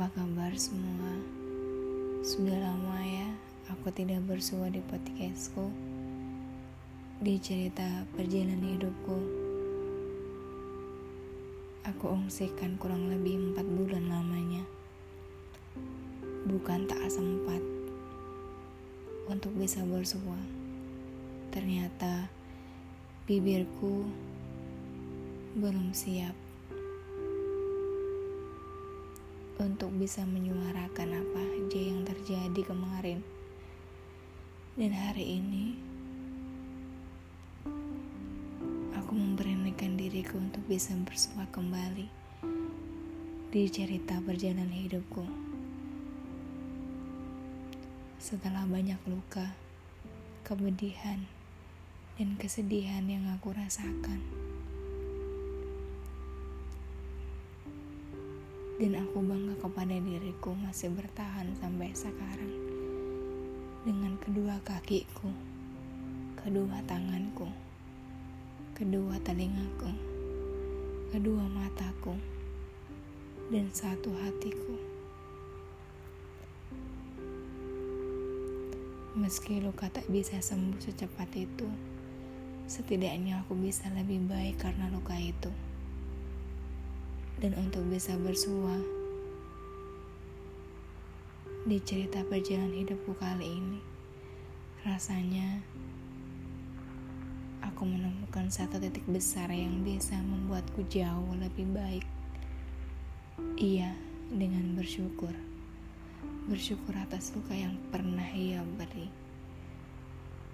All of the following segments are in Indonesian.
Apa kabar semua? Sudah lama ya aku tidak bersua di podcastku. Di cerita perjalanan hidupku Aku ungsikan kurang lebih empat bulan lamanya. Bukan tak sempat Untuk bisa bersua. Ternyata bibirku belum siap untuk bisa menyuarakan apa aja yang terjadi kemarin. Dan hari ini, aku memberanikan diriku untuk bisa bersua kembali di cerita perjalanan hidupku. Setelah banyak luka, kepedihan, dan kesedihan yang aku rasakan. Dan aku bangga kepada diriku masih bertahan sampai sekarang dengan kedua kakiku, kedua tanganku, kedua telingaku, kedua mataku, dan satu hatiku. Meski luka tak bisa sembuh secepat itu, setidaknya aku bisa lebih baik karena luka itu dan untuk bisa bersua di cerita perjalanan hidupku kali ini. Rasanya aku menemukan satu titik besar yang bisa membuatku jauh lebih baik. Iya, dengan bersyukur. Bersyukur atas luka yang pernah ia beri.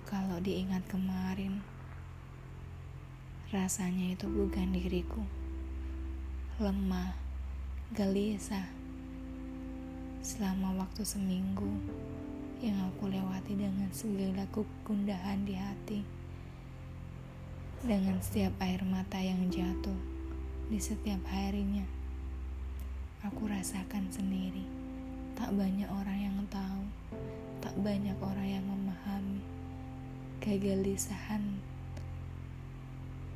Kalau diingat kemarin, rasanya itu bukan diriku lemah, gelisah. Selama waktu seminggu yang aku lewati dengan segala kegundahan di hati. Dengan setiap air mata yang jatuh di setiap harinya. Aku rasakan sendiri. Tak banyak orang yang tahu, tak banyak orang yang memahami kegelisahan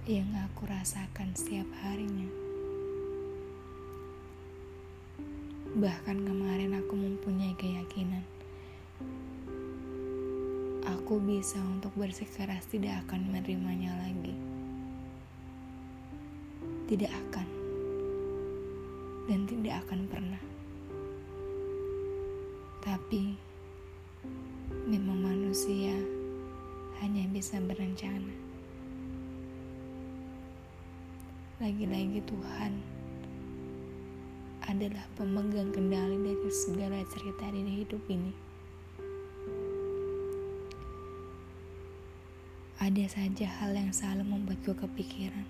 yang aku rasakan setiap harinya. Bahkan kemarin aku mempunyai keyakinan aku bisa untuk bersikeras tidak akan menerimanya lagi. Tidak akan. Dan tidak akan pernah. Tapi memang manusia hanya bisa berencana. Lagi-lagi Tuhan adalah pemegang kendali dari segala cerita di hidup ini. Ada saja hal yang selalu membuatku kepikiran.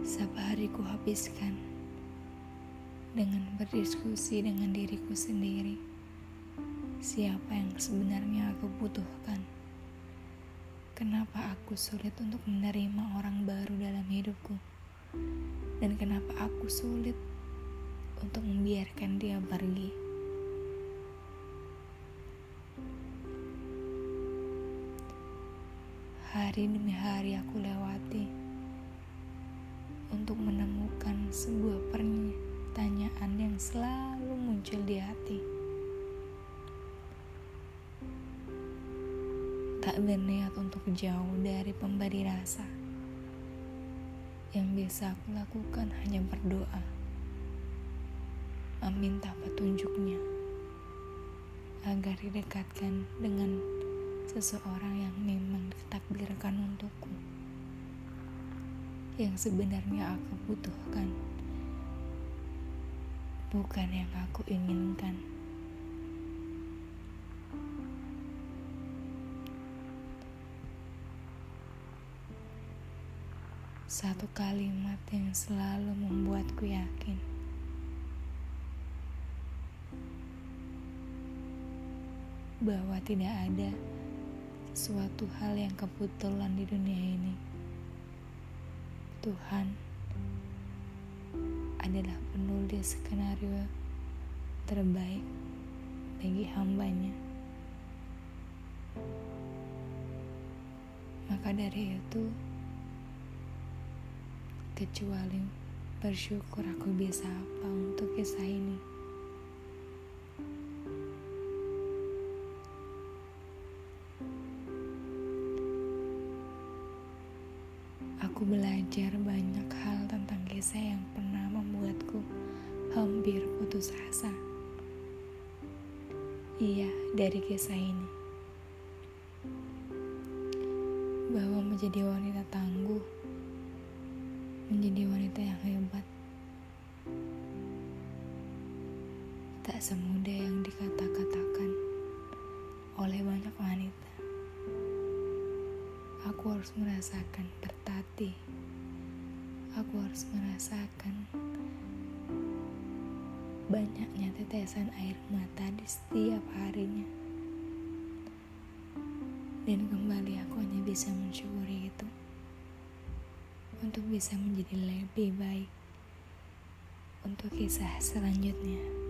Setiap hari ku habiskan dengan berdiskusi dengan diriku sendiri. Siapa yang sebenarnya aku butuhkan? Kenapa aku sulit untuk menerima orang baru dalam hidupku? Dan kenapa aku sulit untuk membiarkan dia pergi. Hari demi hari aku lewati untuk menemukan sebuah pertanyaan yang selalu muncul di hati. Tak berniat untuk jauh dari pemberi rasa. Yang bisa aku lakukan hanya berdoa meminta petunjuknya agar didekatkan dengan seseorang yang memang ditakdirkan untukku yang sebenarnya aku butuhkan bukan yang aku inginkan. Satu kalimat yang selalu membuatku yakin bahwa tidak ada suatu hal yang kebetulan di dunia ini. Tuhan adalah penulis skenario terbaik bagi hambanya. Maka dari itu, kecuali bersyukur aku bisa apa untuk kisah ini. Aku belajar banyak hal tentang kisah yang pernah membuatku hampir putus asa. Iya, dari kisah ini. Bahwa menjadi wanita tangguh menjadi wanita yang hebat. Tak semudah yang dikata-katakan oleh banyak wanita. Aku harus merasakan bertati. Aku harus merasakan banyaknya tetesan air mata di setiap harinya. Dan kembali aku hanya bisa mensyukuri itu untuk bisa menjadi lebih baik untuk kisah selanjutnya.